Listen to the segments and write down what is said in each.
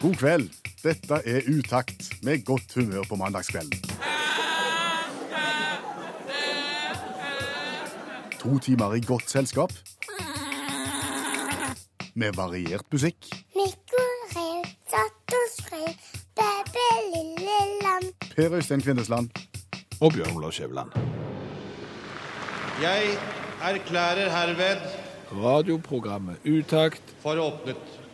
God kveld. Dette er Utakt med godt humør på mandagskvelden. To timer i godt selskap. Med variert musikk. Nikoré satt og fred, baby lille lam. Per Øystein Kvindesland. Og Bjørn Olav Skjæveland. Jeg erklærer herved Radioprogrammet Utakt for åpnet.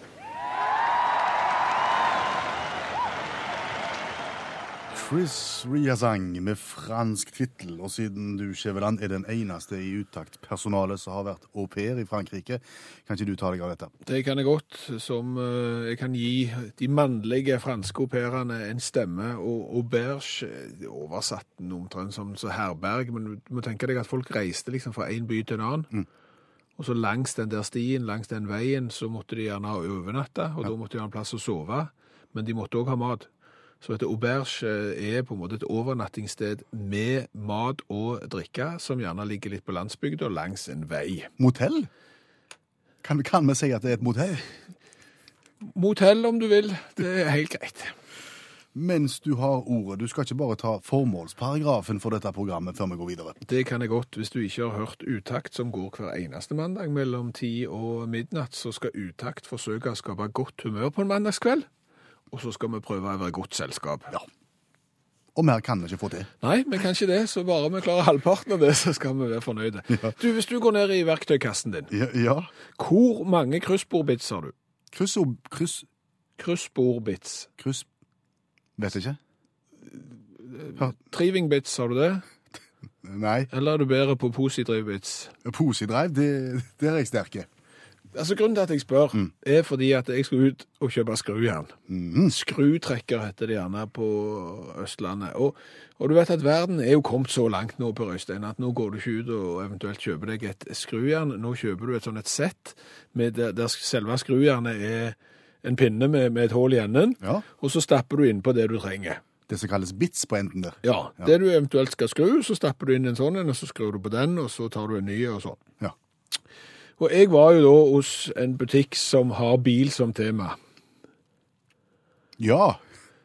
Chris Riazang med fransk tittel. Og siden du, Skjæveland, er den eneste i Utakt-personalet som har vært au pair i Frankrike, kan ikke du ta deg av dette? Det kan jeg godt, som eh, jeg kan gi de mannlige franske au pairene en stemme. Og auberge eh, oversatt omtrent som så herberg, men du må tenke deg at folk reiste liksom fra en by til en annen. Og så langs den der stien, langs den veien, så måtte de gjerne ha overnatta, og da måtte de ha en plass å sove. Men de måtte òg ha mat. Så heter auberge eh, er på en måte et overnattingssted med mat og drikke, som gjerne ligger litt på landsbygda langs en vei. Motell? Kan, kan vi si at det er et motell? Motell, om du vil. Det er helt greit. Mens du har ordet, du skal ikke bare ta formålsparagrafen for dette programmet før vi går videre. Det kan jeg godt. Hvis du ikke har hørt Utakt, som går hver eneste mandag mellom ti og midnatt, så skal Utakt forsøke å skape godt humør på en mandagskveld. Og så skal vi prøve å være godt selskap. Ja. Og mer kan vi ikke få til. Nei, vi kan ikke det, så bare vi klarer halvparten av det, så skal vi være fornøyde. Du, Hvis du går ned i verktøykassen din, Ja, ja. hvor mange kryssbordbits har du? Kryss kryss, Kryssbordbits. kryss Vet ikke. Trivingbits, har du det? Nei. Eller er du bedre på posidrivbits? Posidrive, det, det er jeg sterke. Altså Grunnen til at jeg spør, er fordi at jeg skal ut og kjøpe skrujern. Skrutrekker heter det gjerne på Østlandet. Og, og du vet at verden er jo kommet så langt nå, Per Øystein, at nå går du ikke ut og eventuelt kjøper deg et skrujern. Nå kjøper du et sånn et sett med der, der selve skrujernet er en pinne med, med et hull i enden, Ja. og så stapper du innpå det du trenger. Det som kalles bits på enden der. Ja, Det du eventuelt skal skru, så stapper du inn en sånn en, og så skrur du på den, og så tar du en ny, og sånn. Ja. Og jeg var jo da hos en butikk som har bil som tema. Ja.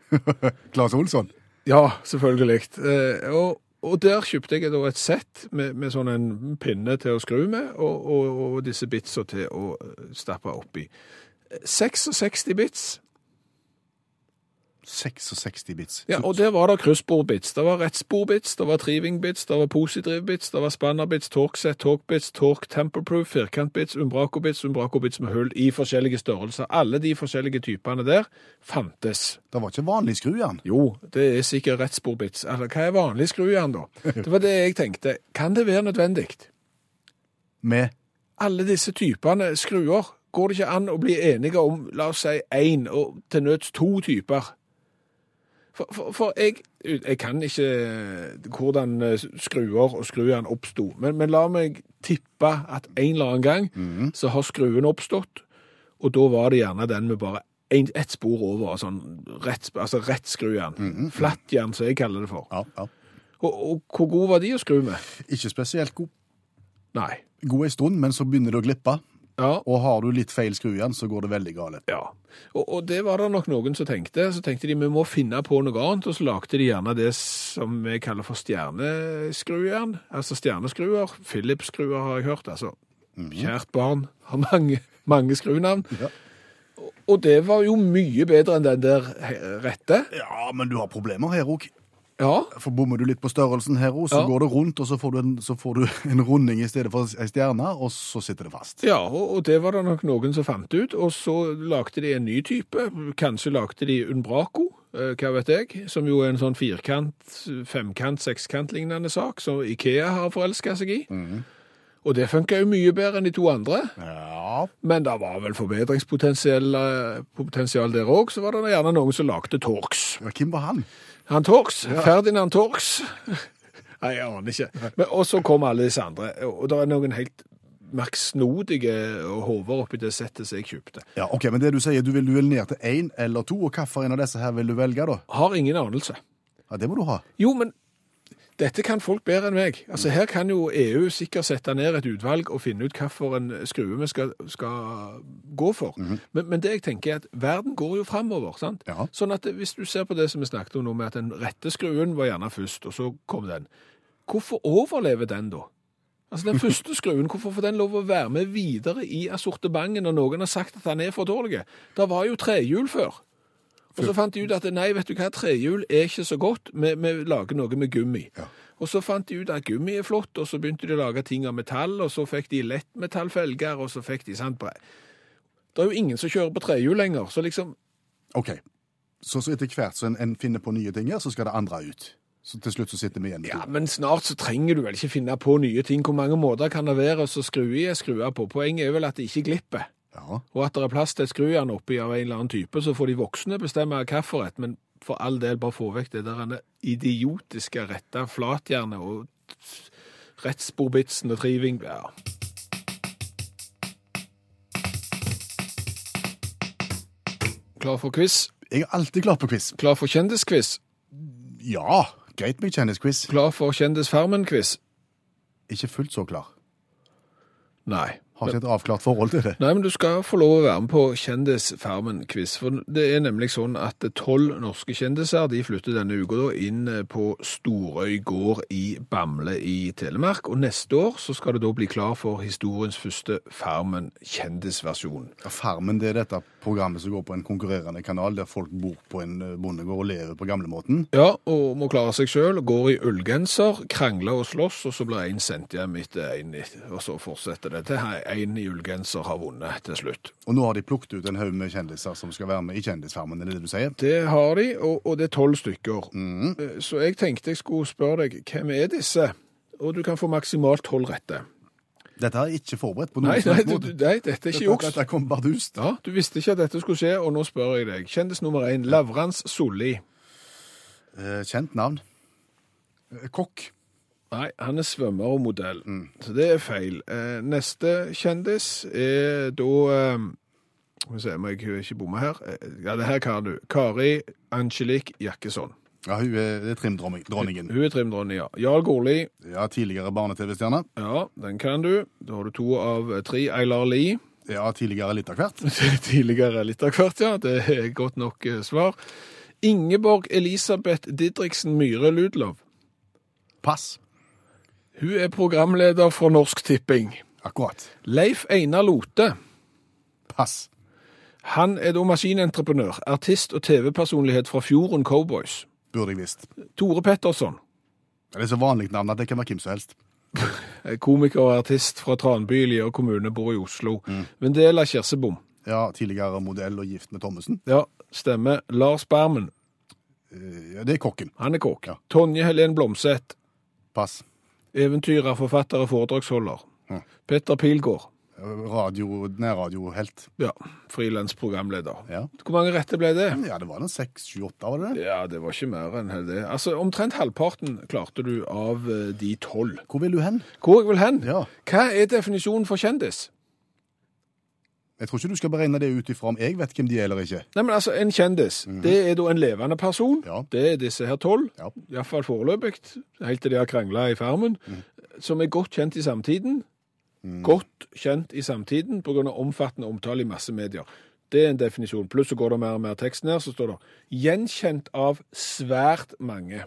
Claes Olsson. Ja, selvfølgelig. Eh, og, og der kjøpte jeg da et sett med, med sånn en pinne til å skru med, og, og, og disse bitsa til å stappe oppi. 66 bits. 66 bits. Ja, og der var det kryssbordbits. Det var rettsbordbits, det var trivingbits, det var posidrivbits, det var spannerbits, torkset, torkbits, tork temperproof, firkantbits, umbracobits, umbracobits med hull i forskjellige størrelser. Alle de forskjellige typene der fantes. Det var ikke vanlig skrujern. Jo, det er sikkert rettsbordbits. Eller hva er vanlig skrujern da? Det var det jeg tenkte. Kan det være nødvendig? Med Alle disse typene skruer, går det ikke an å bli enige om, la oss si, én og til nøds to typer? For, for, for jeg, jeg kan ikke hvordan eh, skruer og skrujern oppsto, men, men la meg tippe at en eller annen gang så har skruen oppstått, og da var det gjerne den med bare ett spor over, sånn rett, altså rett skrujern. Flattjern, som jeg kaller det for. Ja, ja. Og, og hvor god var de å skru med? Ikke spesielt god. Nei. God ei stund, men så begynner det å glippe. Ja, Og har du litt feil skru igjen, så går det veldig galt. Ja, og, og det var det nok noen som tenkte. Så tenkte de vi må finne på noe annet, og så lagde de gjerne det som vi kaller for stjerneskrujern. Altså stjerneskruer. Philips-skruer har jeg hørt. altså. Kjært barn har mange, mange skrunavn. Ja. Og det var jo mye bedre enn den der rette. Ja, men du har problemer her òg. Ja, For bommer du litt på størrelsen her òg, så Ja. går det rundt, og så får, du en, så får du en runding i stedet for ei stjerne, og så sitter det fast. ja og, det var det nok noen som fant ut. Og så lagde de en ny type. Kanskje lagde de Unbraco, eh, hva vet jeg, som jo er en sånn firkant, femkant, sekskant lignende sak, som Ikea har forelska seg i. Og det funka jo mye bedre enn de to andre. Ja. Men det var vel forbedringspotensial eh, der òg. Så var det gjerne noen som lagde Torx. ja hvem var han? Han Torx, Ferdinand Torx. Nei, jeg aner ikke. Men, og så kommer alle disse andre. Og det er noen helt merksnodige hoder oppi det settet som jeg kjøpte. Ja, ok, Men det du sier, du vil, du vil ned til én eller to, og hvilken av disse her vil du velge, da? Har ingen anelse. Ja, Det må du ha. Jo, men Dette kan folk bedre enn meg. Altså Her kan jo EU sikkert sette ned et utvalg og finne ut hvilken skrue vi skal, skal gå for. men, men det jeg tenker er at verden går jo framover. sant? Ja. Sånn at hvis du ser på det som vi snakket om nå, med at den rette skruen var gjerne først, og så kom den. Hvorfor overlever den da? Altså Den første skruen, hvorfor får den lov å være med videre i assortimentet når noen har sagt at den er for dårlig? Det var jo trehjul før. Og så fant de ut at nei, vet du hva, trehjul er ikke så godt, vi, vi lager noe med gummi. Ja. Og så fant de ut at gummi er flott, og så begynte de å lage ting av metall, og så fikk de lettmetallfelger, og så fikk de sant bre- Det er jo ingen som kjører på trehjul lenger, så liksom OK. Så, så etter hvert som en, en finner på nye ting her, så skal det andre ut. Så til slutt så sitter vi igjen med Ja, men snart så trenger du vel ikke finne på nye ting. Hvor mange måter kan det være å skru i og skru av på? Poenget er vel at det ikke glipper. Ja. Og at det er plass til et skrujern oppi av en eller annen type, så får de voksne bestemme hvilken, men for all del bare få vekk det der idiotiske retta flatjernet og rettsborbitsen og triving. Ja. Klar for quiz? Jeg er alltid klar på quiz. Klar for kjendisquiz? Ja, greit med kjendisquiz. Klar for Kjendisfarmen-quiz? Ikke fullt så klar. Nei. Har ikke et avklart forhold til det. Nei, men du skal få lov å være med på Kjendisfarmen-quiz. For det er nemlig sånn at tolv norske kjendiser de flytter denne uka da inn på Storøy gård i Bamble i Telemark. Og neste år så skal det da bli klar for historiens første Farmen-kjendisversjon. Ja, Farmen det er dette programmet som går på en konkurrerende kanal, der folk bor på en eh, bondegård og lever på gamlemåten. Ja, og må klare seg sjøl. Går i ullgenser, krangler og slåss, og så blir én sendt hjem etter én, og så fortsetter det til én julegenser har vunnet til slutt. Og nå har de plukket ut en haug med kjendiser som skal være med i Kjendisfarmen, er det det du sier? Det har de, og, og det er tolv stykker. Mm. Så jeg tenkte jeg skulle spørre deg, hvem er disse? Og du kan få maksimalt tolv rette. Dette er ikke forberedt på noen Nei, nei, måte. nei, dette er ikke juks. Dette kom bardust. Ja, du visste ikke at dette skulle skje, og nå spør jeg deg. Kjendis nummer én, Lavrans Solli. Eh, kjent navn. Eh, kokk. Nei, han er svømmer og modell, så det er feil. Eh, neste kjendis er da eh, Skal vi se, må jeg ikke bomme her? Eh, Ja, det her kan du. Kari Angelique Jakkesson. Ja, hun er, det er trimdronningen. Hun er trimdronningen, ja. Jarl Gorli, Ja, tidligere barne-TV-stjerne. Ja, den kan du. Da har du to av tre. Eilar Lie. Ja, tidligere litt av hvert. Tidligere litt av hvert, ja. Det er godt nok eh, svar. Ingeborg Elisabeth Didriksen Myhre Ludlov. Pass. Hun er programleder for Norsk Tipping. Akkurat. Leif Einar Lote. Pass. Han er da maskinentreprenør, artist og TV-personlighet fra Fjorden Cowboys. Burde jeg visst. Tore Petterson. Det er så vanlig navn at det kan være hvem som helst. er Komiker og artist fra Tranby i Lier kommune, bor i Oslo. Vendela Kirsebom. Ja, tidligere modell og gift med Thommessen. Ja, stemmer. Lars Bermen. Eh, Ja, det er kokken. Han er kokk. Ja. Tonje Helen Blomseth. Pass. Eventyrer, forfatter og foredragsholder. Ja. Petter Pilgaard. Radio, nærradiohelt. Ja, frilansprogramleder. Ja. Hvor mange rette ble det? ja, det var noen seks, sju, åtte, var det det? Ja, det var ikke mer enn det. Altså, Omtrent halvparten klarte du av eh, de tolv. Hvor vil du hen? Hvor jeg vil hen? Ja. Hva er definisjonen for kjendis? Jeg tror ikke du skal beregne det ut ifra om jeg vet hvem de er eller ikke. Nei, men altså, En kjendis, det er da en levende person. Ja. Det er disse her tolv, Ja. iallfall foreløpig, helt til de har krangla i Farmen, som er godt kjent i samtiden. Godt kjent i samtiden pga. omfattende omtale i masse medier. Det er en definisjon. Pluss så går det mer og mer tekst ned, så står det 'gjenkjent av svært mange'.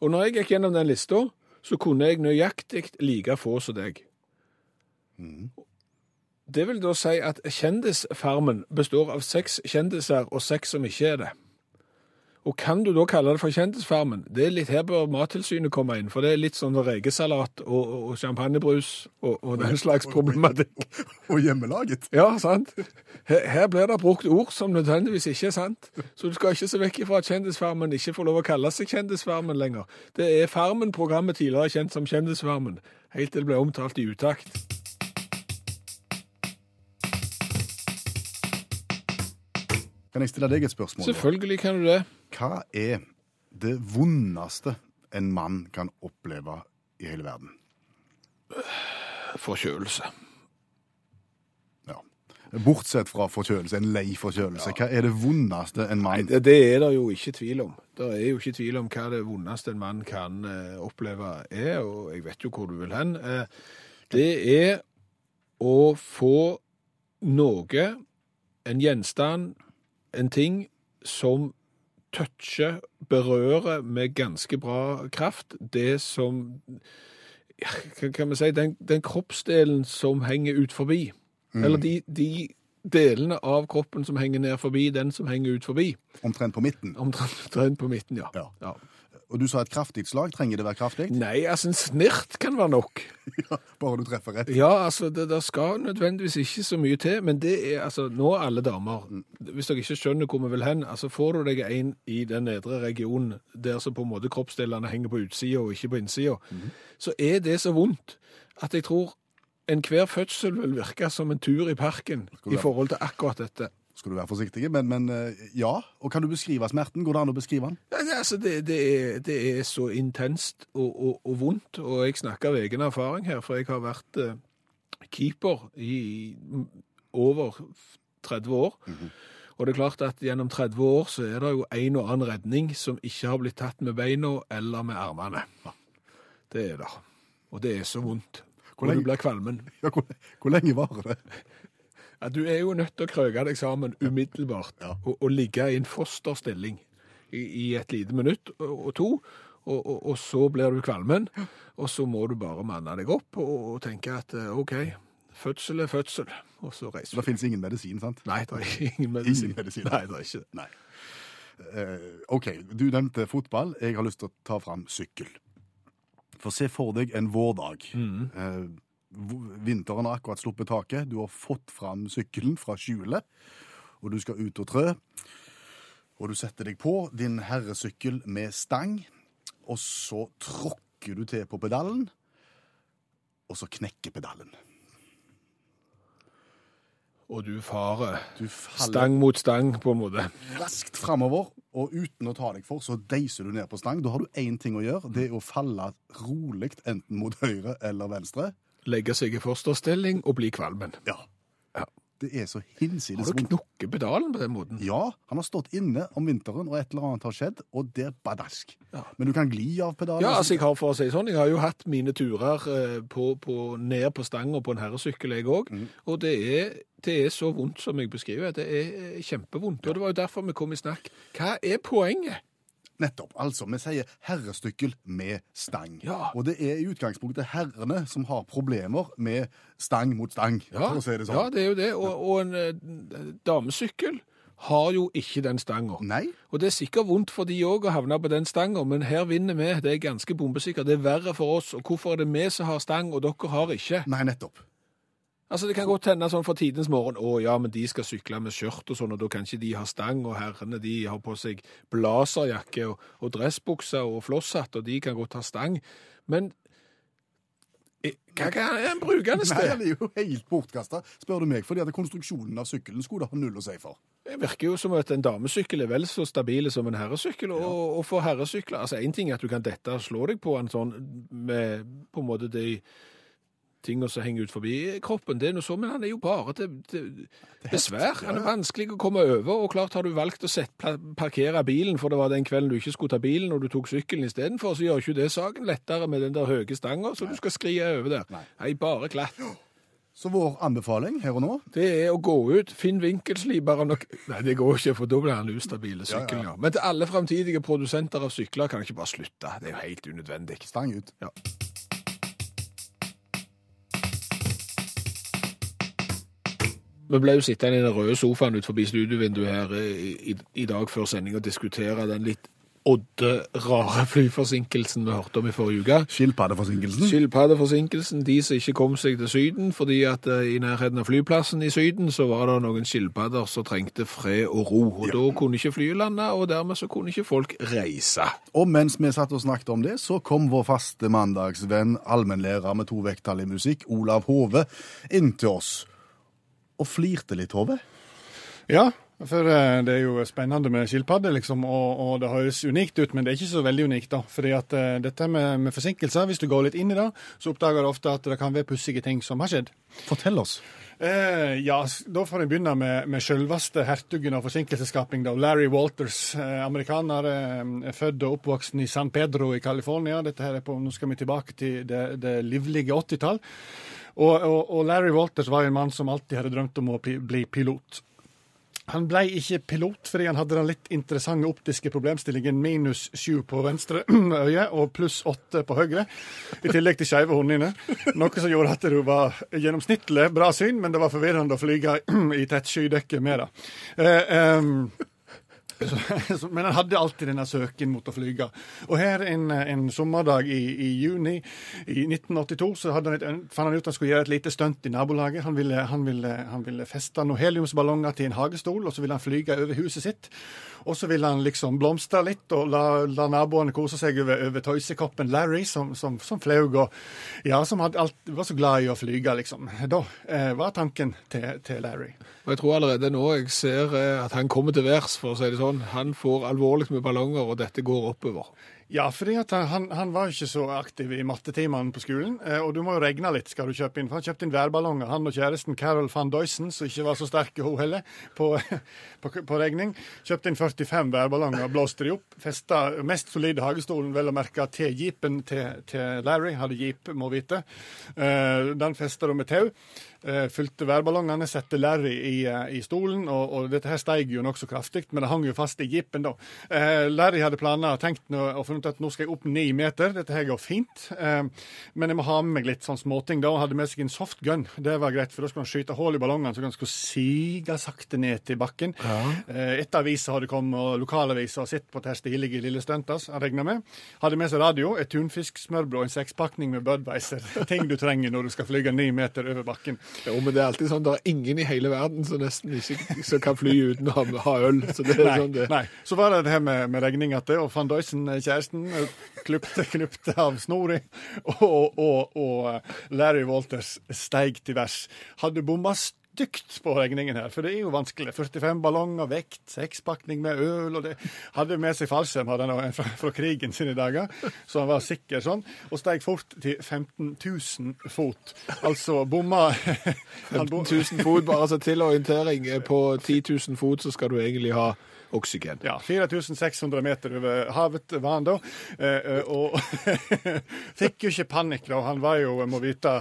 Og når jeg gikk gjennom den lista, så kunne jeg nøyaktig like få som deg. Det vil da si at Kjendisfarmen består av seks kjendiser og seks som ikke er det. Og kan du da kalle det for Kjendisfarmen? Det er litt Her bør Mattilsynet komme inn, for det er litt sånn rekesalat og, og, champagnebrus og, og den slags problematikk. Og hjemmelaget. Ja, sant? Her, her blir det brukt ord som nødvendigvis ikke er sant. Så du skal ikke se vekk ifra at Kjendisfarmen ikke får lov å kalle seg Kjendisfarmen lenger. Det er Farmen-programmet tidligere kjent som Kjendisfarmen, helt til det ble omtalt i utakt. Kan jeg stille deg et spørsmål? Selvfølgelig kan du det. Hva er det vondeste en mann kan oppleve i hele verden? Forkjølelse. Ja. Bortsett fra forkjølelse, en lei forkjølelse. Hva er det vondeste en Nei, mann det, det er det jo ikke tvil om. Det er jo ikke tvil om hva det vondeste en mann kan eh, oppleve er, og jeg vet jo hvor du vil hen. Eh, det er å få noe, en gjenstand, en ting, som toucher, berører med ganske bra kraft, det som hva kan vi si, den, den kroppsdelen som henger ut forbi. Eller de, de delene av kroppen som henger ned forbi, den som henger ut forbi. omtrent på midten? Omtrent på midten, ja. Ja. ja. Og du sa et kraftig slag. Trenger det være kraftig? Nei, altså en snirt kan være nok. Ja, bare du treffer rett. Ja, altså det der skal nødvendigvis ikke så mye til, men det er altså nå alle damer, hvis dere ikke skjønner hvor vi vil hen, altså får du deg en i den nedre regionen, der så på en måte kroppsdelene henger på utsida og ikke på innsida, så er det så vondt at jeg tror enhver fødsel vil virke som en tur i parken i forhold til akkurat dette. Skal du være forsiktig, men, men eh, ja. Og kan du beskrive smerten? Går det an å beskrive den? Ja, det, altså, det, det, er, det er så intenst og, og, og vondt, og jeg snakker av egen erfaring her, for jeg har vært uh, keeper i mm, over 30 år. Og det er klart at gjennom 30 år så er det jo en og annen redning som ikke har blitt tatt med beina eller med armene. Det er det. Og det er så vondt. Hvor Og du lenge- blir kvalmen. Ja, hvor, hvor lenge varer det? Ja, du er jo nødt til å krøke deg sammen umiddelbart Ja. og, og ligge i en fosterstilling i, i et lite minutt og, og to, og, og, så blir du kvalmen, og så må du bare manne deg opp og, tenke at eh, OK, fødsel er fødsel, og så reiser Det fins ingen medisin, sant? Nei, det er ingen medisin. Ingen medisin. Nei, det er ikke det. Nei. Uh, OK, du nevnte fotball. Jeg har lyst til å ta fram sykkel. For se for deg en vårdag. Mm. v- vinteren har akkurat sluppet taket. Du har fått fram sykkelen fra skjulet, og du skal ut og trø. Og du setter deg på din herresykkel med stang, og så tråkker du til på pedalen, og så knekker pedalen. Og du farer Du stang mot stang, på en måte. raskt framover, og uten å ta deg for, så deiser du ned på stang. Da har du én ting å gjøre, det er å falle rolig enten mot høyre eller venstre. Legge seg i fosterstilling og bli kvalmen. Ja. Ja. Det er så hinsides Har du knukket pedalen på den måten? Ja, han har stått inne om vinteren, og et eller annet har skjedd, og det er badask. Ja. Men du kan gli av pedalen. Ja, altså jeg har for å si sånn, jeg har jo hatt mine turer eh, på, på, ned på stanga på en herresykkel, jeg òg. Og det er, det er så vondt som jeg beskriver. Det er eh, kjempevondt. Og det var jo derfor vi kom i snakk. Hva er poenget? Nettopp. Altså, vi sier herrestykkel med stang. Ja. Og det er i utgangspunktet herrene som har problemer med stang mot stang, for å si det sånn. ja, det er jo det. Og, og en eh, damesykkel har jo ikke den stanga. Og det er sikkert vondt for de òg å havne på den stanga, men her vinner vi. Det er ganske bombesikkert. Det er verre for oss. Og hvorfor er det vi som har stang, og dere har ikke? nei, nettopp. Altså, Det kan godt hende sånn for tidens morgen å ja, men de skal sykle med skjørt og sånn, og da kan ikke de ha stang, og herrene de har på seg blazerjakke og, og dressbukser og flosshatt, og de kan godt ha stang. Men eh, hva kan en bruke den Nei, sted? han er jo helt bortkasta, spør du meg, fordi at konstruksjonen av sykkelen skulle ha null å si for. Det virker jo som at en damesykkel er vel så stabil som en herresykkel, og, og for herresykler Altså, én ting er at du kan dette og slå deg på en sånn med på en måte de tingene som henger ut forbi kroppen, det er noe så, men han er jo bare til, til besvær. Han er vanskelig å komme over, og klart har du valgt å set, parkere bilen, for det var den kvelden du ikke skulle ta bilen, og du tok sykkelen istedenfor, så gjør ikke det saken lettere med den der høye stanga, så du skal skrie over der. Nei. Nei, bare glatt. Så vår anbefaling her og nå Det er å gå ut, finn vinkelsliperen og. Nei, det går ikke, for da blir han ustabile sykkelen, ja. Men til alle fremtidige produsenter av sykler kan ikke bare slutte. Det er jo helt unødvendig. stang ut. Ja. Vi ble jo sittende i den røde sofaen ut forbi studiovinduet her i, i, i dag før sending og diskutere den litt odde, rare flyforsinkelsen vi hørte om i forrige uke. Skilpaddeforsinkelsen. Skilpaddeforsinkelsen, de som ikke kom seg til Syden, fordi at eh, i nærheten av flyplassen i Syden så var det noen skilpadder som trengte fred og ro. Og da kunne ikke flyet lande, og dermed så kunne ikke folk reise. Og mens vi satt og snakket om det, så kom vår faste mandagsvenn, allmennlærer med to vekttall i musikk, Olav Hove, inn til oss. Og flirte litt, Hove. Ja, For eh, det er jo spennende med skilpadder, liksom, og, og det høres unikt ut, men det er ikke så veldig unikt. da. Fordi at uh, dette med, med forsinkelser, hvis du går litt inn i det, så oppdager du ofte at det kan være pussige ting som har skjedd. Fortell oss. Eh, ja, da får jeg begynne med, med selveste hertugen av forsinkelsesskaping, da. Larry Walters, eh, amerikaner, eh, født og oppvokst i San Pedro i California. Dette her er på, Nå skal vi tilbake til det, det livlige 80-tall. Og, og, og Larry Walters var en mann som alltid hadde drømt om å bli pilot. Han ble ikke pilot fordi han hadde den litt interessante optiske problemstillingen minus sju på venstre øye og pluss åtte på høyre, i tillegg til skeive hundene. Noe som gjorde at det var gjennomsnittlig bra syn, men det var forvirrende å flyge i tett skydekke med det. Eh, em, men han hadde alltid denne søken mot å flyge. Og her en, en sommerdag i, i juni i 1982 så han et, fant han ut at han skulle gjøre et lite stunt i nabolaget. Han ville, han ville, han ville feste noen heliumsballonger til en hagestol, og så ville han flyge over huset sitt. Og så ville han liksom blomstre litt og la, la naboene kose seg over, over tøysekoppen Larry, som, som, som flaug og ja, som alt, var så glad i å flyge, liksom. Da eh, var tanken til, til Larry. Og jeg tror allerede nå jeg ser eh, at han kommer til værs, for å si det sånn. Han får alvorlig med ballonger, og dette går oppover. Ja, fordi han, han var ikke så aktiv i mattetimene på skolen. eh, Og du må jo regne litt, skal du kjøpe inn. For han kjøpte inn værballonger, han og kjæresten Carol van Duysen, som ikke var så sterke hun heller, på, på, på regning. Kjøpte inn 45 værballonger, blåste de opp. Festa mest solide hagestolen, vel å merke, til jeepen til, til Larry. Hadde jeep, må vite. Eh, Den festa de med tau. Eh, Fylte værballongene, sette Larry i, eh, i stolen, og, og dette her steig jo nokså kraftig, men det hang jo fast i jeepen da. Eh, Larry hadde planer og tenkt nå, og funnet at nå skal jeg opp ni meter, dette her går fint, men jeg må ha med meg litt sånn småting da, og hadde med seg en softgun. Det var greit, for da skulle han skyte hull i ballongene, så han skulle sige sakte ned til bakken. Eh, Etter aviser hadde kommet, og lokalaviser har sett på dette stilige lille stuntet, han regna med. Hadde med seg radio, et tunfisksmørbrød og en sekspakning med Budweiser. Ting du trenger når du skal flyge ni meter over bakken. Jo, men det er alltid sånn, det er ingen i hele verden som nesten ikke som kan fly uten å ha, ha øl. Så det er Nei, sånn det. nei. Så var det det her med, med regning at det, og van Duysen, eh, kjæresten, eh, klupte, klupte av snora, og, og, og, og Larry Walters steig til vers. Hadde bomma stygt på regningen her, for det er jo vanskelig. 45 ballonger, vekt, sekspakning med øl, og det hadde med seg fallskjerm hadde han fra, fra krigen sine dager, så han var sikker sånn, og steg fort til 15 000 fot. Altså bomma 15 000 fot, bare altså til orientering. eh, På 10 000 fot så skal du egentlig ha oksygen. Ja, 4600 meter over havet var han da. Eh, eh, og fikk jo ikke panikk, da. Han var jo, må vite,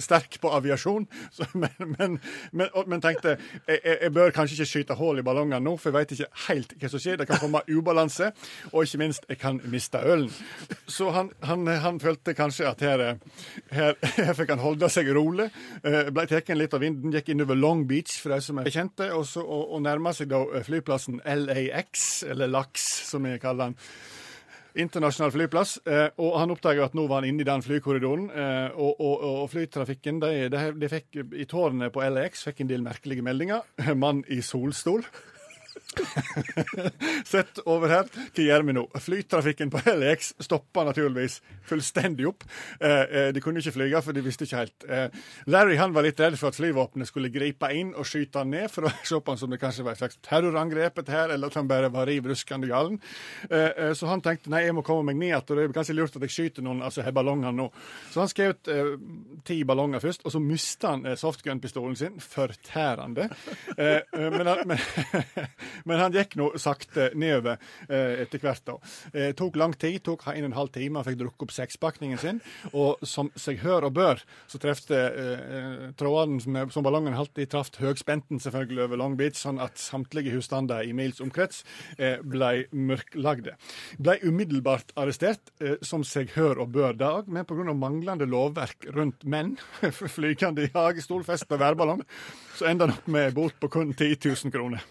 sterk på aviasjon. Så, men, men, men, men tenkte jeg, jeg, bør kanskje ikke skyte hull i ballongene nå, for jeg vet ikke helt hva som skjer. Det kan komme ubalanse, og ikke minst, jeg kan miste ølen. Så han, han, han følte kanskje at her, her, her fikk han holde seg rolig. Eh, ble tatt litt av vinden, gikk innover Long Beach, for de som er kjente, og, så, og, og nærma seg da flyplassen flyplassen LAX, eller LAX, som vi kaller den. Internasjonal flyplass, eh, og han oppdaga at nå var han inne i den flykorridoren. Eh, og, og, og flytrafikken de, de, de fikk I tårnet på LAX fikk en del merkelige meldinger. Mann i solstol. Sett over her. Hva gjør vi nå? Flytrafikken på LX stoppa naturligvis fullstendig opp. Eh, eh, de kunne ikke flyge, for de visste ikke helt. Eh, Larry han var litt redd for at flyvåpenet skulle gripe inn og skyte han ned, for å se på han som det kanskje var et slags terrorangrep, her, eller at han bare var riv ruskende galen. Så han tenkte nei, jeg må komme meg ned igjen, det er kanskje lurt at jeg skyter noen altså her ballongene nå. Så han eh, ti ballonger først, og så mista han softgun-pistolen sin, fortærende. Men, men, men han gikk nå sakte nedover eh, etter hvert. da. Eh, tok lang tid, tok en og en halv time, han fikk drukket opp sekspakningen sin. Og som seg hør og bør, så trefte eh, trådene som, som ballongen holdt i, traff høgspenten selvfølgelig over Long Beach, sånn at samtlige husstander i mils omkrets eh, ble mørklagde. Ble umiddelbart arrestert, eh, som seg hør og bør da òg, men pga. manglende lovverk rundt menn, flygende i hagestol, fest og værballong, så enda han opp med bot på kun 10 000 kroner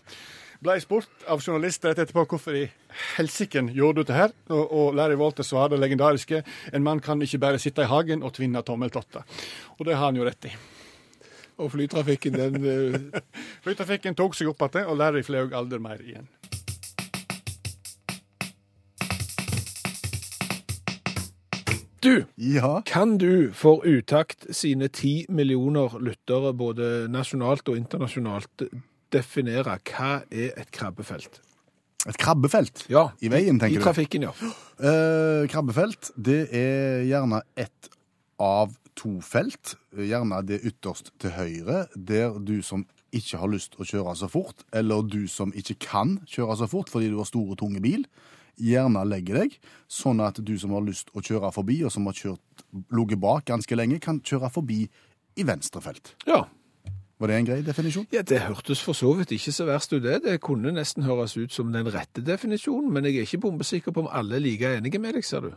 ble spurt av journalister rett etterpå hvorfor i helsike gjorde du det her, og, og Larry Walter svarer det legendariske en mann kan ikke bare sitte i hagen og tvinne tommeltotter. Og det har han jo rett i. Og flytrafikken, den eh, Flytrafikken tok seg opp igjen, og Larry fløy aldri mer igjen. Du! Ja. Kan du for Utakt sine ti millioner lyttere, både nasjonalt og internasjonalt, definere hva er et krabbefelt. Et krabbefelt Ja, i veien, tenker I du? trafikken, ja. Uh, krabbefelt, det er gjerne ett av to felt. Gjerne det ytterst til høyre, der du som ikke har lyst å kjøre så fort, eller du som ikke kan kjøre så fort fordi du har store, tunge bil, gjerne legger deg, sånn at du som har lyst å kjøre forbi, og som har ligget bak ganske lenge, kan kjøre forbi i venstre felt. Ja, Var det en grei definisjon? Ja, Det hørtes for så vidt ikke så verst ut, det. Det kunne nesten høres ut som den rette definisjonen, men jeg er ikke bombesikker på om alle er like enige med deg, ser du.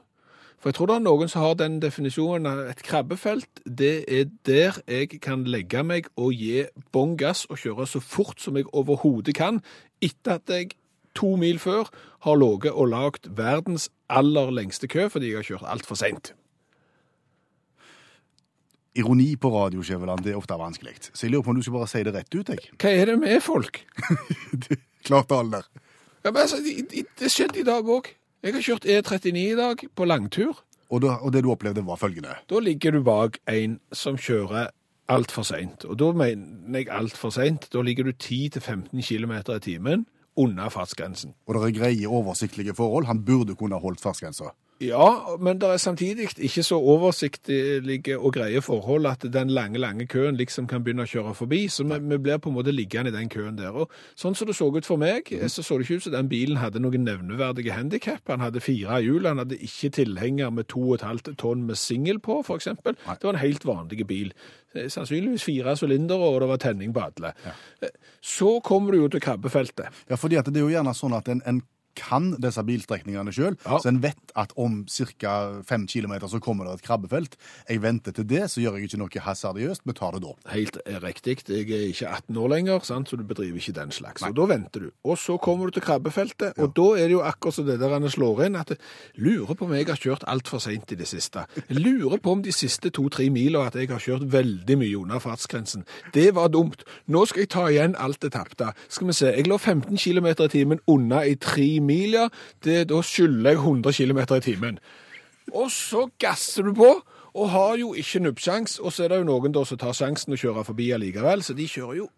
For jeg tror det er noen som har den definisjonen et krabbefelt, det er der jeg kan legge meg og gi bånn gass og kjøre så fort som jeg overhodet kan, etter at jeg to mil før har ligget og lagd verdens aller lengste kø fordi jeg har kjørt altfor seint. Ironi på radio, Skjæveland, det er ofte vanskelig. Så jeg lurer på om du skal bare si det rett ut, jeg. Hva er det med folk? Klart tale der. Ja, men altså, det, det- det skjedde i dag òg. Jeg har kjørt E39 i dag på langtur. Og, da, og det du opplevde var følgende. Da ligger du bak en som kjører altfor seint. Og da mener jeg altfor seint. Da ligger du 10-15 km i timen under fartsgrensen. Og det er greie, oversiktlige forhold. Han burde kunne ha holdt fartsgrensa. Ja, men det er samtidig ikke så oversiktlige og greie forhold at den lange, lange køen liksom kan begynne å kjøre forbi. Så vi, vi blir på en måte liggende i den køen der. Og sånn som det så ut for meg, så så det ikke ut som den bilen hadde noen nevneverdige handikap. Han hadde fire hjul, han hadde ikke tilhenger med 2,5 tonn med singel på, eksempel. Det var en helt vanlig bil. Eh, Sannsynligvis fire sylindere, og det var tenning på alle. Ja. Så kommer du jo til krabbefeltet. Ja, fordi at det er jo gjerne sånn at en, en kan disse bilstrekningene sjøl, Ja. så en vet at om ca. fem km så kommer det et krabbefelt. Jeg venter til det, så gjør jeg ikke noe hasardiøst, vi tar det da. Helt riktig. Jeg er ikke 18 år lenger, sant? så du bedriver ikke den slags. Og da venter du. Og så kommer du til krabbefeltet, og da er det jo akkurat som det der han slår inn, at jeg lurer på om jeg har kjørt altfor seint i det siste. Jeg lurer på om de siste to-tre mila at jeg har kjørt veldig mye under fartsgrensen. Det var dumt. Nå skal jeg ta igjen alt det tapte. Skal vi se, jeg lå 15 km i timen unna i tre mil. Det, da skylder jeg 100 km i timen. Og så gasser du på, og har jo ikke nubbsjans, og så er det jo noen da som tar sjansen og kjører forbi allikevel, så de kjører jo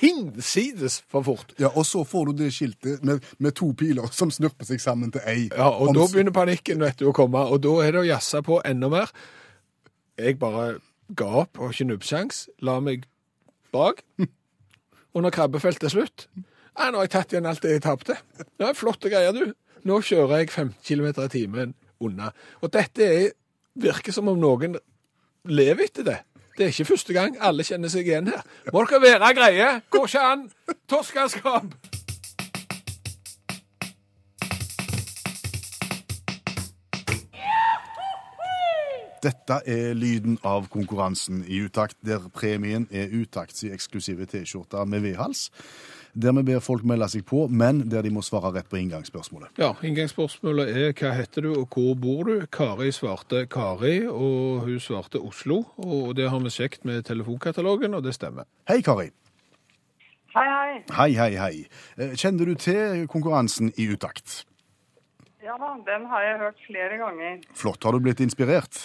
hinsides for fort. Ja, Og så får du det skiltet med, med to piler som snurper seg sammen til ei. Ja, og Om- da begynner panikken vet du, å komme, og da er det å jazze på enda mer. Jeg bare ga opp, og ikke nubbsjans, la meg bak, og når krabbefeltet er slutt, ja, nå har jeg tatt igjen alt det jeg tapte. Ja, flotte greier, du. Nå kjører jeg 15 km i timen unna. Og dette er, virker som om noen lever etter det. Det er ikke første gang. Alle kjenner seg igjen her. Må dere være greie? Går ikke an. Torskerskap. Dette er lyden av konkurransen i utakt, der premien er utakts i eksklusive T-skjorter med V-hals. Der vi ber folk melde seg på, men der de må svare rett på inngangsspørsmålet. Ja, inngangsspørsmålet er hva heter du og hvor bor du? Kari svarte Kari, og hun svarte Oslo. Og det har vi sjekket med telefonkatalogen, og det stemmer. Hei, Kari. Hei, hei. Hei, hei, hei. Eh, Kjenner du til konkurransen i utakt? Ja da, den har jeg hørt flere ganger. Flott. Har du blitt inspirert?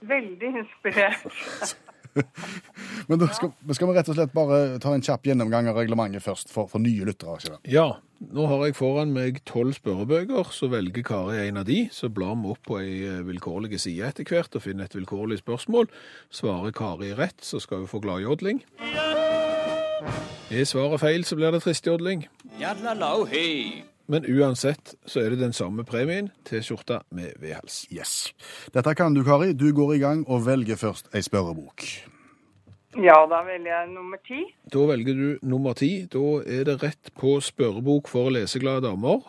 Veldig inspirert. Men da skal, skal vi rett og slett bare ta en kjapp gjennomgang av reglementet først, for, for nye lyttere. Ja, nå har jeg foran meg tolv spørrebøker, så velger Kari en av de. Så blar vi opp på ei eh, vilkårlig side etter hvert og finner et vilkårlig spørsmål. Svarer Kari rett, så skal hun få gladjodling. Er svaret feil, så blir det tristjodling. Men uansett så er det den samme premien, T-skjorta med V-hals. Yes. Dette kan du, Kari. Du går i gang og velger først ei spørrebok. Ja, da velger jeg nummer ti. Da velger du nummer ti. Da er det rett på spørrebok for leseglade damer.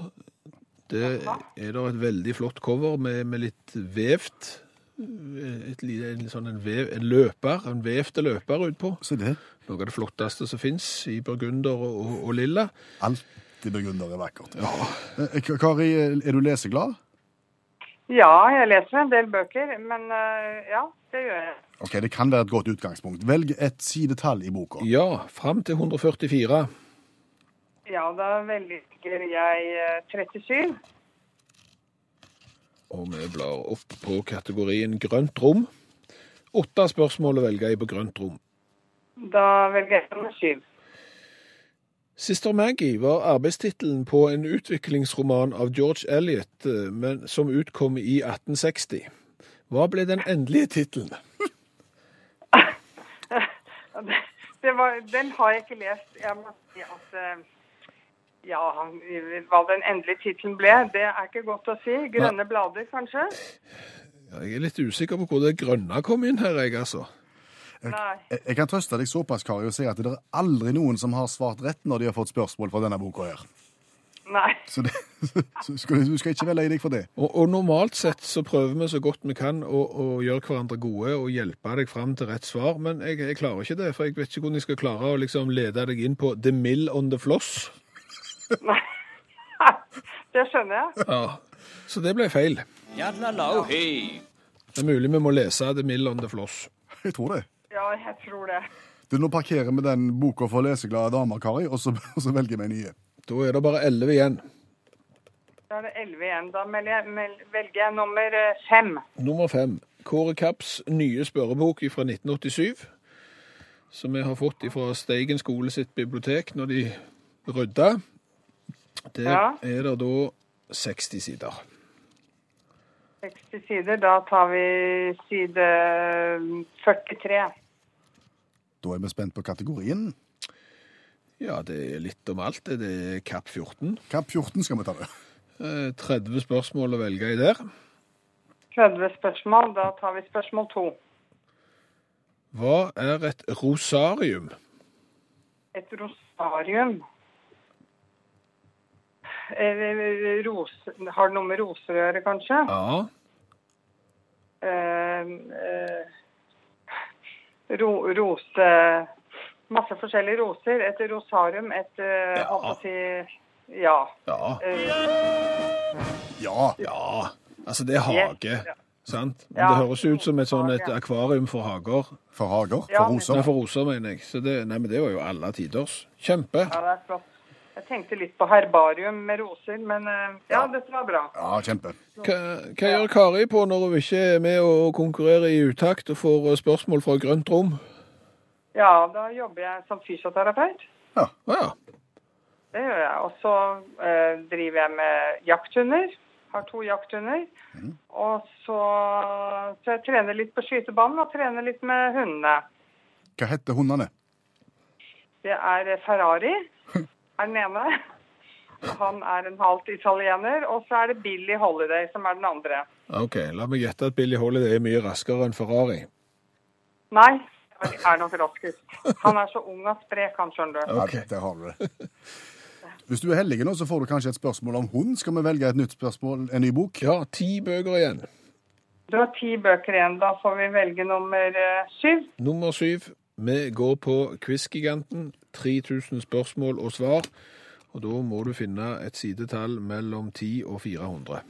Det er da et veldig flott cover med, med litt vevt. Et, lite- en, sånn en, vev, en løper, en vevte løper utpå. Noe av det flotteste som fins i burgunder og, og, og lilla. Alltid begrunner er vakkert. Ja. Kari, er du leseglad? Ja, jeg leser en del bøker, men eh, ja, det gjør jeg. Ok, Det kan være et godt utgangspunkt. Velg et sidetall i boka. Ja, fram til 144. Ja, da velger jeg eh, 37. Og vi blar opp på kategorien grønt rom. Åtte spørsmål velger jeg på grønt rom. Da velger jeg nummer syv. Sister Maggie var arbeidstittelen på en utviklingsroman av George Eliot, eh, men som utkom i 1860. Hva ble den endelige tittelen? Det, det var, den har jeg ikke lest. Jeg må si at eh, ja, hva den endelige tittelen ble, det er ikke godt å si. Grønne blader, kanskje? Ja, Jeg er litt usikker på hvor det grønne kom inn her, jeg, altså. Nei. Jeg, jeg kan trøste deg såpass, Kari, og si at det er aldri noen som har svart rett når de har fått spørsmål fra denne boka her. Nei. Så, det, så skal, du skal ikke være lei deg for det. Og, og normalt sett så prøver vi så godt vi kan å, å gjøre hverandre gode og hjelpe deg fram til rett svar, men jeg, jeg klarer ikke det, for jeg vet ikke hvordan jeg skal klare å liksom lede deg inn på the mill on the floss. Nei. Det skjønner jeg. Ja, så det ble feil. Yadlalau, Det er mulig vi må lese the mill on the floss. Jeg tror det. Ja, jeg tror det. Du, Nå parkerer vi den boka for leseglade damer, Kari, og så, og så velger vi en ny. Da er det bare 11 igjen. Da er det 11 igjen. Da jeg, mel, velger jeg nummer eh, fem. Nummer fem. Kåre Kapps nye spørrebok fra 1987, som vi har fått fra Steigen skole sitt bibliotek når de rydda. Der Ja. er det da 60 sider. 60 sider. Da tar vi side 43. Da er vi spent på kategorien. Ja, det er litt om alt. Det er Kapp 14. Kapp 14 skal vi ta det. Eh, 30 spørsmål å velge i der. 30 spørsmål. Da tar vi spørsmål to. Hva er et rosarium? Et rosarium. Eh, Ros, har det noe med roser å gjøre, kanskje? Ja. Uh, eh, ro, rose Masse forskjellige roser. Et rosarium, et eh, Ja. holdt å si Ja. Ja. Eh, Ja. ja. Altså, det er hage, Ja. sant? Men Ja. det høres ut som et sånn et akvarium for hager. For hager. For roser. Nei, for roser, mener jeg. Så det, nei, men det var jo alle tiders. Kjempe. ja, det er flott. Jeg tenkte litt på herbarium med roser, men eh, ja, dette var bra. Ja, kjempe. Hva, hva gjør Kari på når hun ikke er med og konkurrerer i utakt og får eh, spørsmål fra grønt rom? Ja, da jobber jeg som fysioterapeut. Ja, ja. Det gjør jeg. Og så eh, driver jeg med jakthunder. Har to jakthunder. Og så, så jeg trener litt på skytebanen og trener litt med hundene. Hva heter hundene? Det er Ferrari, er den ene. Han er en halvt italiener. Og så er det Billy Holiday, som er den andre. OK, la meg gjette at Billy Holiday er mye raskere enn Ferrari. Nei, han er nok raskest. Han er så ung og sprek, han, skjønner du. Ja, der har du det. Hvis du er heldig nå, så får du kanskje et spørsmål om hund. Skal vi velge et nytt spørsmål, en ny bok? Ja, ti bøker igjen. Du har ti bøker igjen. Da får vi velge nummer eh, syv. Nummer syv. Vi går på Quizgiganten. 3000 spørsmål og svar. Og da må du finne et sidetall mellom 10 og 400.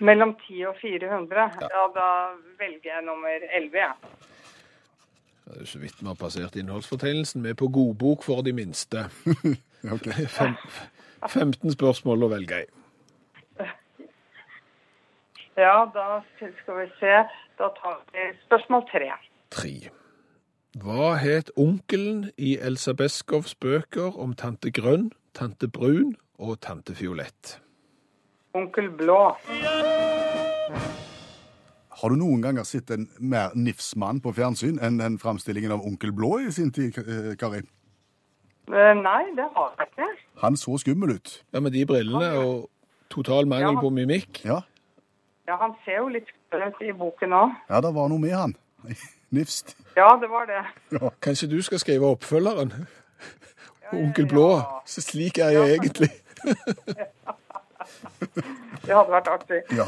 Mellom 10 og 400. Ja, da velger jeg nummer 11, jeg. Det er jo så vidt vi har passert innholdsfortegnelsen. Vi er på godbok for de minste. Ok. Fem, 15 spørsmål å velge i. Ja, da skal vi se. Da tar vi spørsmål tre. Tre. Hva het onkelen i Elsa Beskovs bøker om tante Grønn, tante Brun og tante Fiolett? Onkel Blå. Har du noen ganger sett en mer nifsmann på fjernsyn enn den framstillingen av Onkel Blå i sin tid, eh, Kari? Eh, Nei, det har jeg ikke. Han så skummel ut. Ja, med de brillene og total mangel Ja. på mimikk. Ja, Ja, han ser jo litt skummel ut i boken òg. ja det var noe med han. Nifst. Ja, det var det. Kanskje du skal skrive oppfølgeren? Onkel Blå. Så slik er jeg egentlig. Det hadde vært artig. Ja.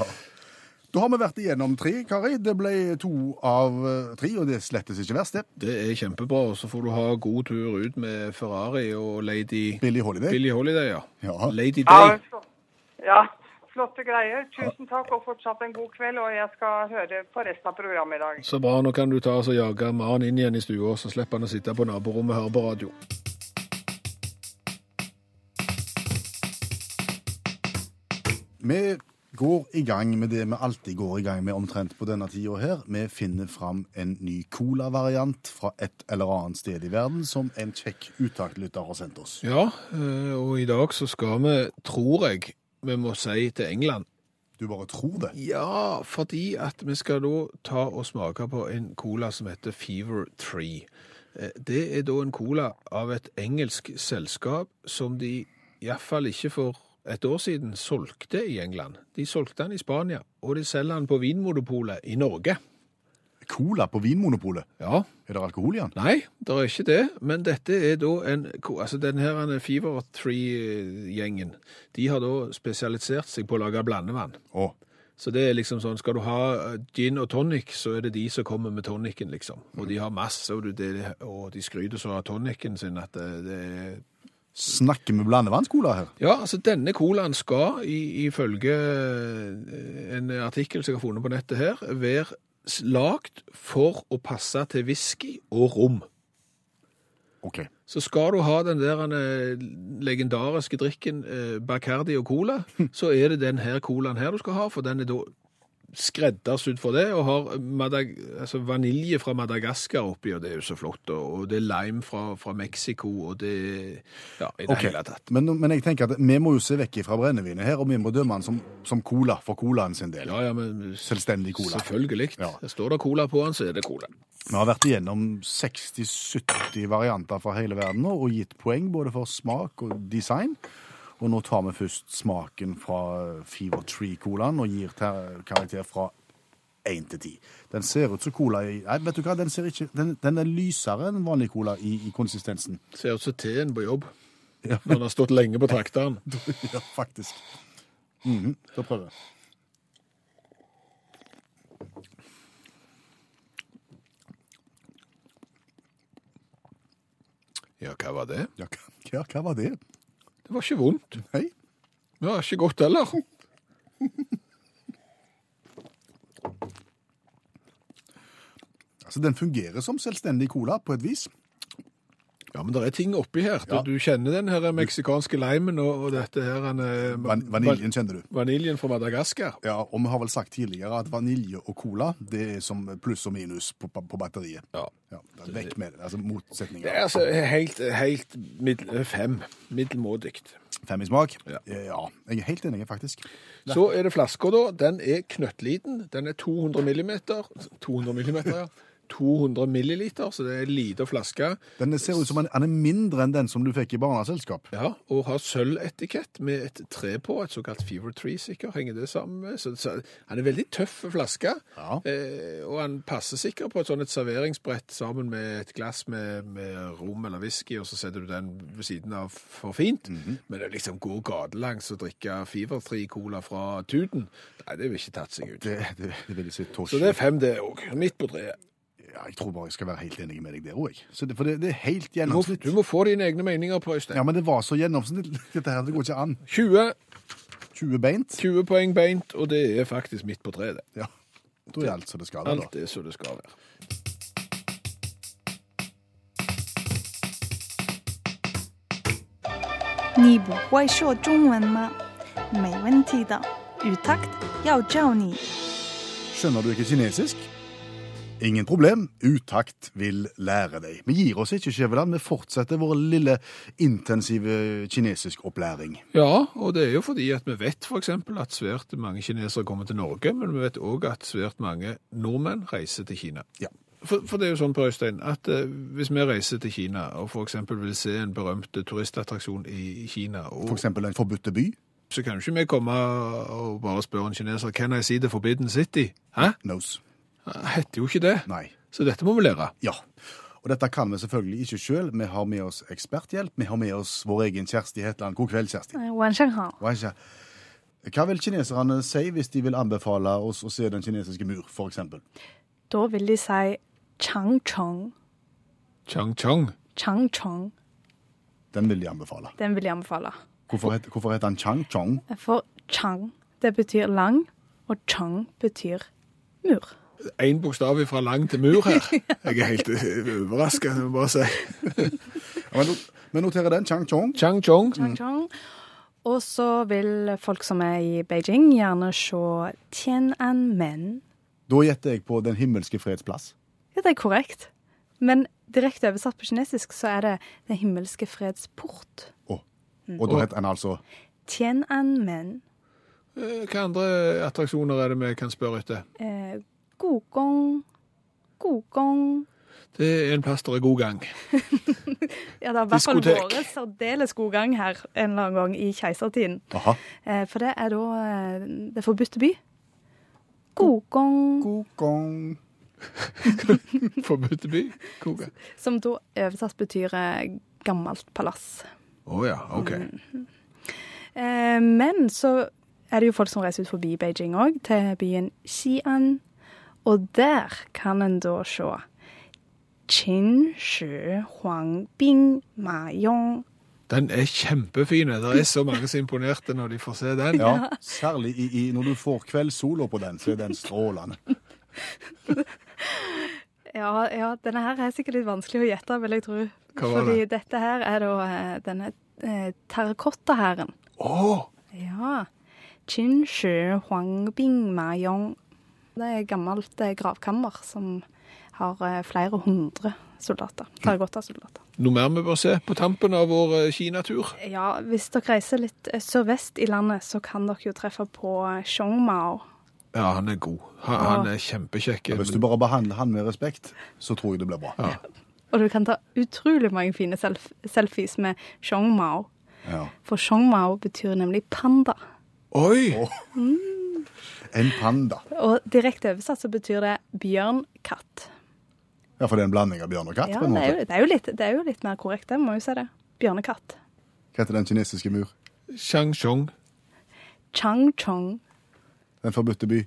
Da har vi vært igjennom tre, Kari. Det ble to av eh, tre, og det er slettes ikke verst, det. Det er kjempebra. og Så får du ha god tur ut med Ferrari og Lady Billy Holiday. Billie Holiday, ja. Ja. Lady Ja, Day. ja, flotte greier. Tusen takk, og fortsatt en god kveld. Og jeg skal høre på resten av programmet i dag. Så bra. Nå kan du ta oss og jage mannen inn igjen i stua, så slipper han å sitte på naborommet og høre på radio. Vi går i gang med det vi alltid går i gang med omtrent på denne tida her. Vi finner fram en ny cola-variant fra et eller annet sted i verden som en kjekk uttaktlytter har sendt oss. Ja, eh, og i dag så skal vi, tror jeg, vi må si til England. Du bare tror det. Ja, fordi at vi skal da ta og smake på en cola som heter Fever Tree. Eh, Det er da en cola av et engelsk selskap som de iallfall ikke for et år siden solgte i England. De solgte den i Spania, og de selger den på Vinmonopolet i Norge. Cola på Vinmonopolet. Ja, Er det alkohol i den? Nei, det er ikke det, men dette er da en, altså den her en Fever Tree-gjengen, de har da spesialisert seg på å lage blandevann. Oh. Så det er liksom sånn, skal du ha eh, gin og tonic, så er det de som kommer med tonicen, liksom. Og de har masse, og, det, og de skryter så av tonicen sin at det, det er Snakker vi blandevannscola her? Ja, altså denne colaen skal, ifølge eh, en artikkel som jeg har funnet på nettet her, være lagt for å passe til whisky og rom. OK. Så skal du ha den der eh, legendariske drikken eh, Bacardi og cola, så er det den her colaen her du skal ha, for den er da skreddersydd for det, og har Madag altså vanilje fra Madagaskar oppi, og det er jo så flott, og, det er lime fra, fra Mexico, og det Ja, i det okay. hele tatt. Men, men jeg tenker at vi må jo se vekk fra brennevinet her, og vi må dømme den som, som cola for colaen sin del. Ja, ja, men Selvstendig cola. Selvfølgelig. Ja. Står det cola på den, så er det cola. Vi har vært igjennom 60-70 varianter fra hele verden nå, og gitt poeng både for smak og design. Og nå tar vi først smaken fra Fever Tree-colaen og gir karakter fra 1 til 10. Den ser ut som cola i Nei, vet du hva, den, ser ikke, den, den er lysere enn vanlig cola i, i konsistensen. Ser ut som teen på jobb. Ja. Når den har stått lenge på trakteren. ja, faktisk. Mhm, Da prøver jeg. Ja, hva var det? Ja, hva, hva var det? Det var ikke vondt. Nei. Det var ikke godt heller. Altså, den fungerer som selvstendig cola på et vis. Ja, men det er ting oppi her. Ja. du kjenner den her meksikanske limen og, og dette her han, eh, Van vaniljen kjenner du. vaniljen fra Madagaskar. Ja, og vi har vel sagt tidligere at vanilje og cola det er som pluss og minus på, på batteriet. Ja. Ja, det vekk med det. Altså motsetninger. Det er altså helt, helt middel, fem. Middelmådig. Fem i smak? Ja. Eh, ja. Jeg er helt enig, faktisk. Så er det flaska, da. Den er knøttliten. Den er 200 millimeter. 200 millimeter, ja. 200 milliliter, så det er en liten flaske. Den ser ut som en, den er mindre enn den som du fikk i barneselskap. Ja, og har sølvetikett med et tre på, et såkalt Fever Tree sikkert, henger det sammen med. Så, så han er veldig tøff flaske, Ja. eh, og han passer sikkert på et sånt et serveringsbrett sammen med et glass med, med rom eller whisky, og så setter du den ved siden av for fint. Mhm. Men det liksom går gatelangs og drikke Fever Tree Cola fra tuten, nei, det vil ikke tatt seg ut. Det, det, det vil ikke si. Så det er fem det òg, midt på treet. Ja, jeg tror bare jeg skal være helt enig med deg der òg. For det, det, er helt gjennomsnitt. Du må, du må få dine egne meninger på, Øystein. Ja, men det var så gjennomsnitt. Dette her, det går ikke an. 20. 20 beint. 20 poeng beint, og det er faktisk midt på treet, det. Ja. Da er alt som det skal være. Alt er som det skal være. Skjønner du ikke kinesisk? Ingen problem, utakt vil lære deg. Vi gir oss ikke, Skjæveland. Vi fortsetter vår lille intensive kinesiskopplæring. Ja, og det er jo fordi at vi vet f.eks. at svært mange kinesere kommer til Norge, men vi vet òg at svært mange nordmenn reiser til Kina. Ja. For, for det er jo sånn Per Øystein, at eh, hvis vi reiser til Kina og f.eks. vil se en berømt turistattraksjon i, Kina, og, For eksempel en forbudte by. så kan jo ikke vi komme og bare spørre en kineser Can I see the forbidden city? Hæ? Nose heter jo ikke det. Nei. Så dette må vi lære. Ja. Og dette kan vi selvfølgelig ikke sjøl. Vi har med oss eksperthjelp. Vi har med oss vår egen Kjersti Hetland. God kveld, Kjersti. Eh, Hva vil kineserne si hvis de vil anbefale oss å se Den kinesiske mur, f.eks.? Da vil de si chang-chong. Chang-chong? Chang-chong. Den vil de anbefale. Den vil de anbefale. Hvorfor, het, hvorfor heter han chang-chong? For chang, det betyr lang, og chang betyr mur. Én bokstav fra lang til mur her. Jeg er helt overraska, må jeg bare si. Ja, men, vi noterer den. Chang Chong. Chang-chong. Changcheng. Og så vil folk som er i Beijing, gjerne se Tiananmen. Da gjetter jeg på Den himmelske freds plass. Ja, det er korrekt. Men direkte oversatt på kinesisk så er det Den himmelske freds port. Oh. Og da heter den altså Tiananmen. Hvilke andre attraksjoner er det vi kan spørre etter? Eh, Gogong. Gogong. Det er en plass der er god gang. Ja, det har i hvert fall vært særdeles god gang her en eller annen gang i keisertiden. Eh, for det er da eh, Det forbudte by. Gogong. God gang. Forbudte by. God gang. Som da oversatt betyr eh, gammelt palass. Å ja, OK. Eh, men så er det jo folk som reiser ut forbi Beijing òg, til byen Xi'an. Og der kan en da se Qin Shi Huang Bing Ma Yong. Den er kjempefin. Det er så mange som er imponerte når de får se den. Ja, særlig i, i, når du får kveldssola på den, så er den strålende. Ja, ja, denne her er sikkert litt vanskelig å gjette, vil jeg tro. Hva var Fordi det? dette her er da eh, denne eh, terrakottahæren. Å! Ja. Qin Shi Huang Bing Ma Yong. Det er et gammelt gravkammer som har eh, flere hundre soldater. Terrakottasoldater. Noe mer vi bør se på tampen av vår eh, Kinatur? Ja, hvis dere reiser litt eh, sørvest i landet, så kan dere jo treffe på eh, Xiongmao. Ja, han er god. Han, han er kjempekjekk. Hvis du bare behandler han med respekt, så tror jeg det blir bra. Ja. Og du kan ta utrolig mange fine self selfies med Xiongmao. Ja. For Xiongmao betyr nemlig panda. Oi! En panda. Og direkte oversatt så betyr det bjørnkatt. Ja, for det er en blanding av bjørn og katt? Ja, på en det er, jo, det, er jo litt, det er jo litt mer korrekt, det må jo si det. Bjørnekatt. Hva heter den kinesiske mur? Changchong. Changchong. Den forbudte by?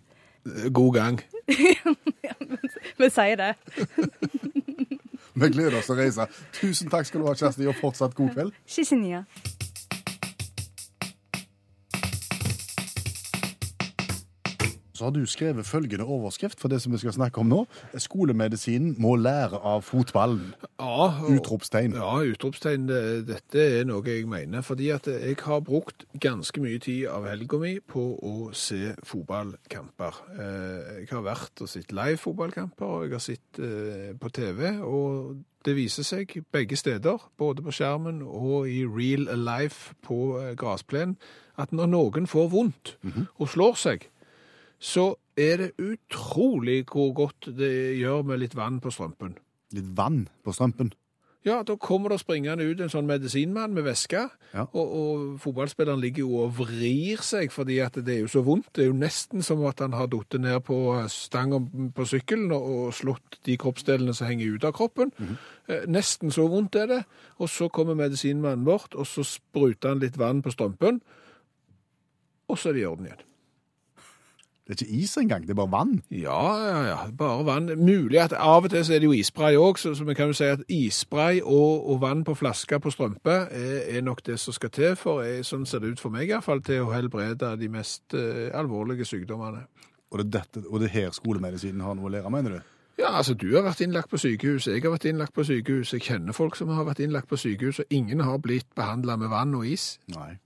God gang. Vi sier det. Vi gleder oss til å reise. Tusen takk skal du ha, Kjersti, og fortsatt god kveld. Så har du skrevet følgende overskrift for det som vi skal snakke om nå. Skolemedisinen må lære av fotballen. Ja, Utropstegn. Ja, utropstegn. Det- Dette er noe jeg mener. Fordi at jeg har brukt ganske mye tid av helga mi på å se fotballkamper. Eh, Jeg har vært og sett live fotballkamper, og jeg har sett eh, på TV. Og det viser seg begge steder, både på skjermen og i real life på gressplenen, at når noen får vondt og slår seg, så er det utrolig hvor godt det gjør med litt vann på strømpen. Litt vann på strømpen. Ja, da kommer det springende ut en sånn medisinmann med væske, Ja. og, og fotballspilleren ligger jo og vrir seg fordi at det er jo så vondt. Det er jo nesten som at han har falt ned på stangen på sykkelen og, slått de kroppsdelene som henger ut av kroppen. Eh, Nesten så vondt er det. Og så kommer medisinmannen bort, og så spruter han litt vann på strømpen, og så er det i orden igjen. Det er ikke is engang, det er bare vann. Ja, ja, ja. Bare vann. Mulig at av og til så er det jo isspray òg, så, så vi kan jo si at isspray og, og vann på flaske på strømpe er, er nok det som skal til for, er, sånn ser det ut for meg iallfall, til å helbrede de mest eh, alvorlige sykdommene. Og det, dette, og det er her skolemedisinen har noe å lære, mener du? Ja, altså du har vært innlagt på sykehus, jeg har vært innlagt på sykehus, jeg kjenner folk som har vært innlagt på sykehus, og ingen har blitt behandla med vann og is. Nei.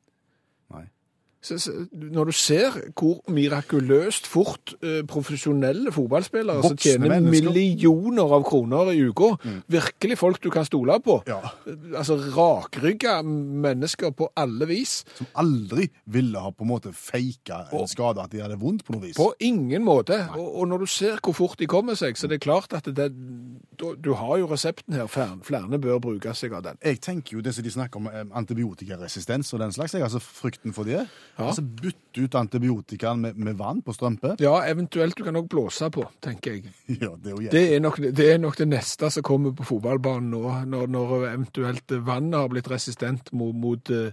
Når du ser hvor mirakuløst fort eh, profesjonelle fotballspillere som tjener mennesker. millioner av kroner i uka, virkelig folk du kan stole på, Ja. altså rakrygga mennesker på alle vis, Som aldri ville ha på en måte faka en skade, at de hadde vondt på noe vis. på ingen måte. Og, og når du ser hvor fort de kommer seg, så det er klart at det, du, har jo resepten her, flere, flere bør bruke seg av den. Jeg tenker jo det som de snakker om eh, antibiotikaresistens og den slags, jeg, altså frykten for det. Ja. Altså bytte ut antibiotikaen med, med vann på strømpe. Ja, eventuelt du kan også blåse på, tenker jeg. Ja, det er Det er, nok, det er nok det neste som kommer på fotballbanen nå, når, når eventuelt vannet har blitt resistent mot, mot eh,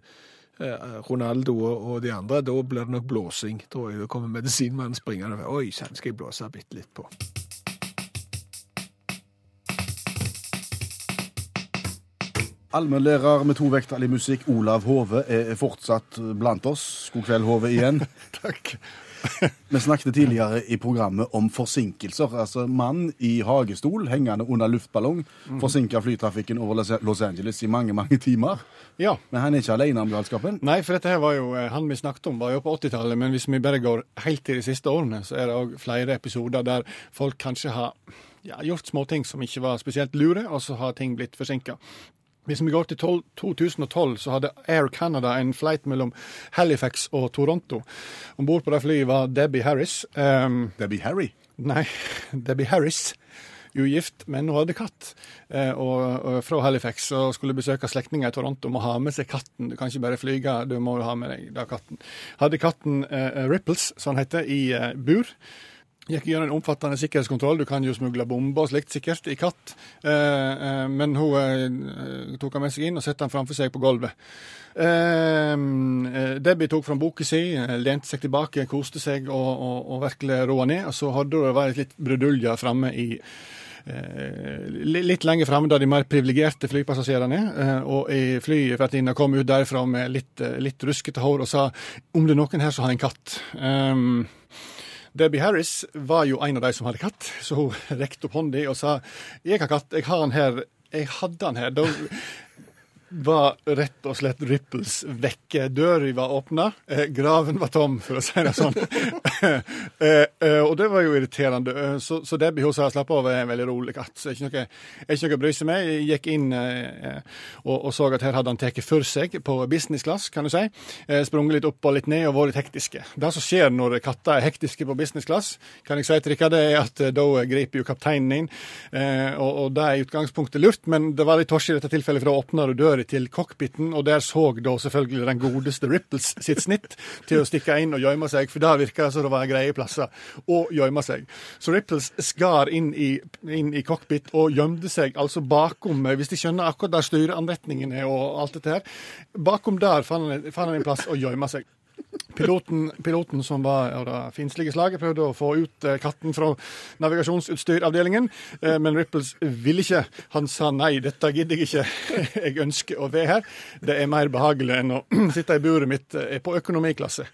eh, Ronaldo og de andre. Da blir det nok blåsing, tror jeg. Da kommer medisinmannen springende. Oi, sann, skal jeg blåse bitte litt på. Allmennlærer med to vekttall i musikk, Olav Hove, er fortsatt blant oss. God kveld, Hove, igjen. Takk. Vi snakket tidligere i programmet om forsinkelser. Altså Mann i hagestol hengende under luftballong Mhm. forsinka flytrafikken over Los- Angeles i mange, mange timer. Ja. Men han er ikke alene om galskapen. Nei, for dette her var jo, eh, han vi snakket om var jo på 80-tallet, men hvis vi bare går helt til de siste årene, så er det òg flere episoder der folk kanskje har ja, gjort småting som ikke var spesielt lure, og så har ting blitt forsinka. Hvis vi går til 12, 2012, så hadde Air Canada en flight mellom Halifax og Toronto. Om bord på det flyet var Debbie Harris. Um, Debbie Harry. Nei, Debbie Harris. Ugift, men hun hadde katt. Eh, og, og fra Halifax og skulle besøke slektninger i Toronto. Må ha med seg katten. Du kan ikke bare flyge, du må ha med deg da katten. Hadde katten eh, Ripples, som han heter, i eh, bur. Gikk gjennom en omfattende sikkerhetskontroll. Du kan jo smugle bomber og slikt sikkert i katt. Eh, eh, men hun eh, tok han med seg inn og satte han framfor seg på gulvet. Debbie tok fram boka si, lente seg tilbake, koste seg og, og, og virkelig roa ned. Og så hadde det vært litt bruduljer framme i Litt lenger framme da de mer privilegerte flypassasjerene. Og i Tina kom ut derfra med litt, litt ruskete hår og sa om det er noen her som har en katt. Debbie Harris var jo en av de som hadde katt, så hun rekte opp hånda og sa jeg har katt, jeg har den her. Jeg hadde den her. Da var rett og slett Ripples vekke. Døra var åpna, eh, graven var tom, for å si det sånn. eh, eh, og det var jo irriterende. Så, så Debbie hun sa slapp av, er en veldig rolig katt. Så ikke noe, ikke noe å bry seg med. Jeg gikk inn og, og så at her hadde han tatt for seg på business class, kan du si. Sprunget litt opp og litt ned og vært litt hektiske. Det som skjer når katter er hektiske på business class, kan jeg si til Rikard, er at da griper jo kapteinen inn. Eh, og, og det er i utgangspunktet lurt, men det var litt torsig i dette tilfellet, for da åpner du døra til cockpiten, og der så da selvfølgelig den godeste Ripples sitt snitt til å stikke inn og gjemme seg, for det virka som det var greie plasser å gjemme seg. Så Ripples skar inn i, inn i cockpit og gjemte seg altså bakom, hvis de skjønner akkurat der styreanretningen er og alt dette her, bakom der fant han, fant han en plass å gjemme seg. Piloten, piloten som var av det finslige slaget, prøvde å få ut eh, katten fra navigasjonsutstyravdelingen, eh, men Ripples ville ikke. Han sa nei, dette gidder jeg ikke. Jeg ønsker å være her. Det er mer behagelig enn å sitte i buret mitt eh, på økonomiklasse.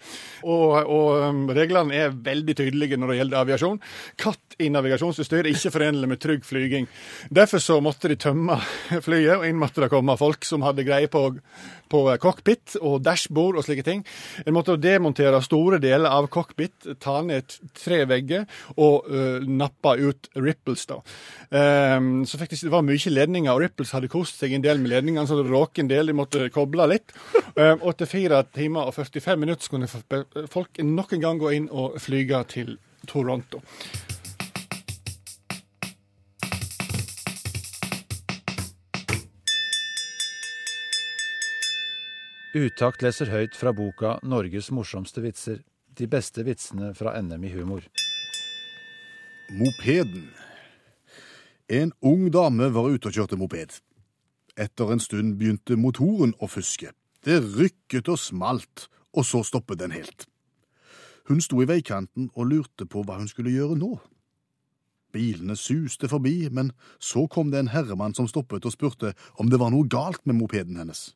Og, og um, reglene er veldig tydelige når det gjelder aviasjon. Katt i navigasjonsutstyr er ikke forenlig med trygg flyging. Derfor så måtte de tømme flyet, og inn måtte det komme folk som hadde greie på, på cockpit og dashbord og slike ting. En måtte demontere store deler av cockpit, ta ned tre vegger og uh, nappe ut Ripples. da. Um, så faktisk, Det var mye ledninger, og Ripples hadde kost seg en del med ledningene, så det råk en del. De måtte koble litt. Um, etter fire timer og 45 minutter så kunne folk nok en gang gå inn og flyge til Toronto. Utakt leser høyt fra boka 'Norges morsomste vitser'. De beste vitsene fra NM i humor. Mopeden. En ung dame var ute og kjørte moped. Etter en stund begynte motoren å fuske. Det rykket og smalt, og så stoppet den helt. Hun sto i veikanten og lurte på hva hun skulle gjøre nå. Bilene suste forbi, men så kom det en herremann som stoppet og spurte om det var noe galt med mopeden hennes.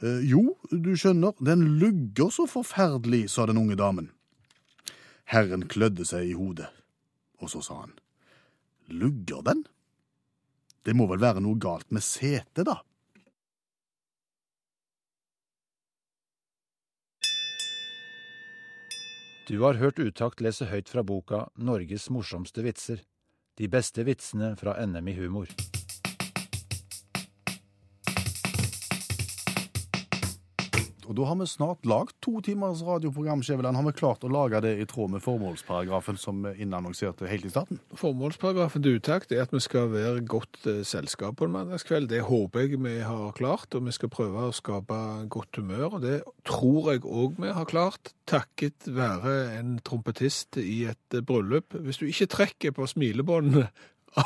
«Eh, jo, du skjønner, den lugger så forferdelig, sa den unge damen. Herren klødde seg i hodet, og så sa han, lugger den? Det må vel være noe galt med setet, da? Du har hørt Utakt lese høyt fra boka 'Norges morsomste vitser'. De beste vitsene fra NM i humor. Og da har vi snart lagd to timers radioprogram, Skjæveland. Har vi klart å lage det i tråd med formålsparagrafen som vi innannonserte helt i starten? Formålsparagrafen til utakt er at vi skal være godt eh, selskap på en mandagskveld. Det håper jeg vi har klart, og vi skal prøve å skape godt humør. Og det tror jeg òg vi har klart, takket være en trompetist i et bryllup. Hvis du ikke trekker på smilebåndene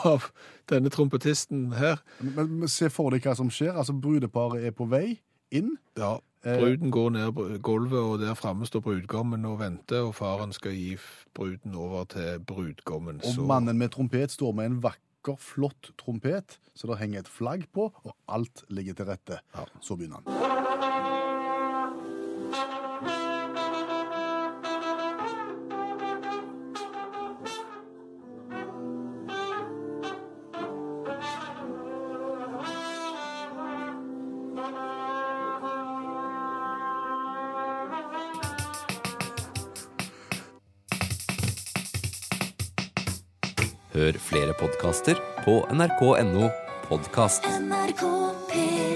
av denne trompetisten her, Men, men se for deg hva som skjer. Altså, Brudeparet er på vei inn. ja, bruden går ned på gulvet, og der framme står brudgommen og venter, og faren skal gi bruden over til brudgommen. Og Så- mannen med trompet står med en vakker, flott trompet, så det henger et flagg på, og alt ligger til rette. Så begynner han. Flere podkaster på nrk.no podkast. NRK P1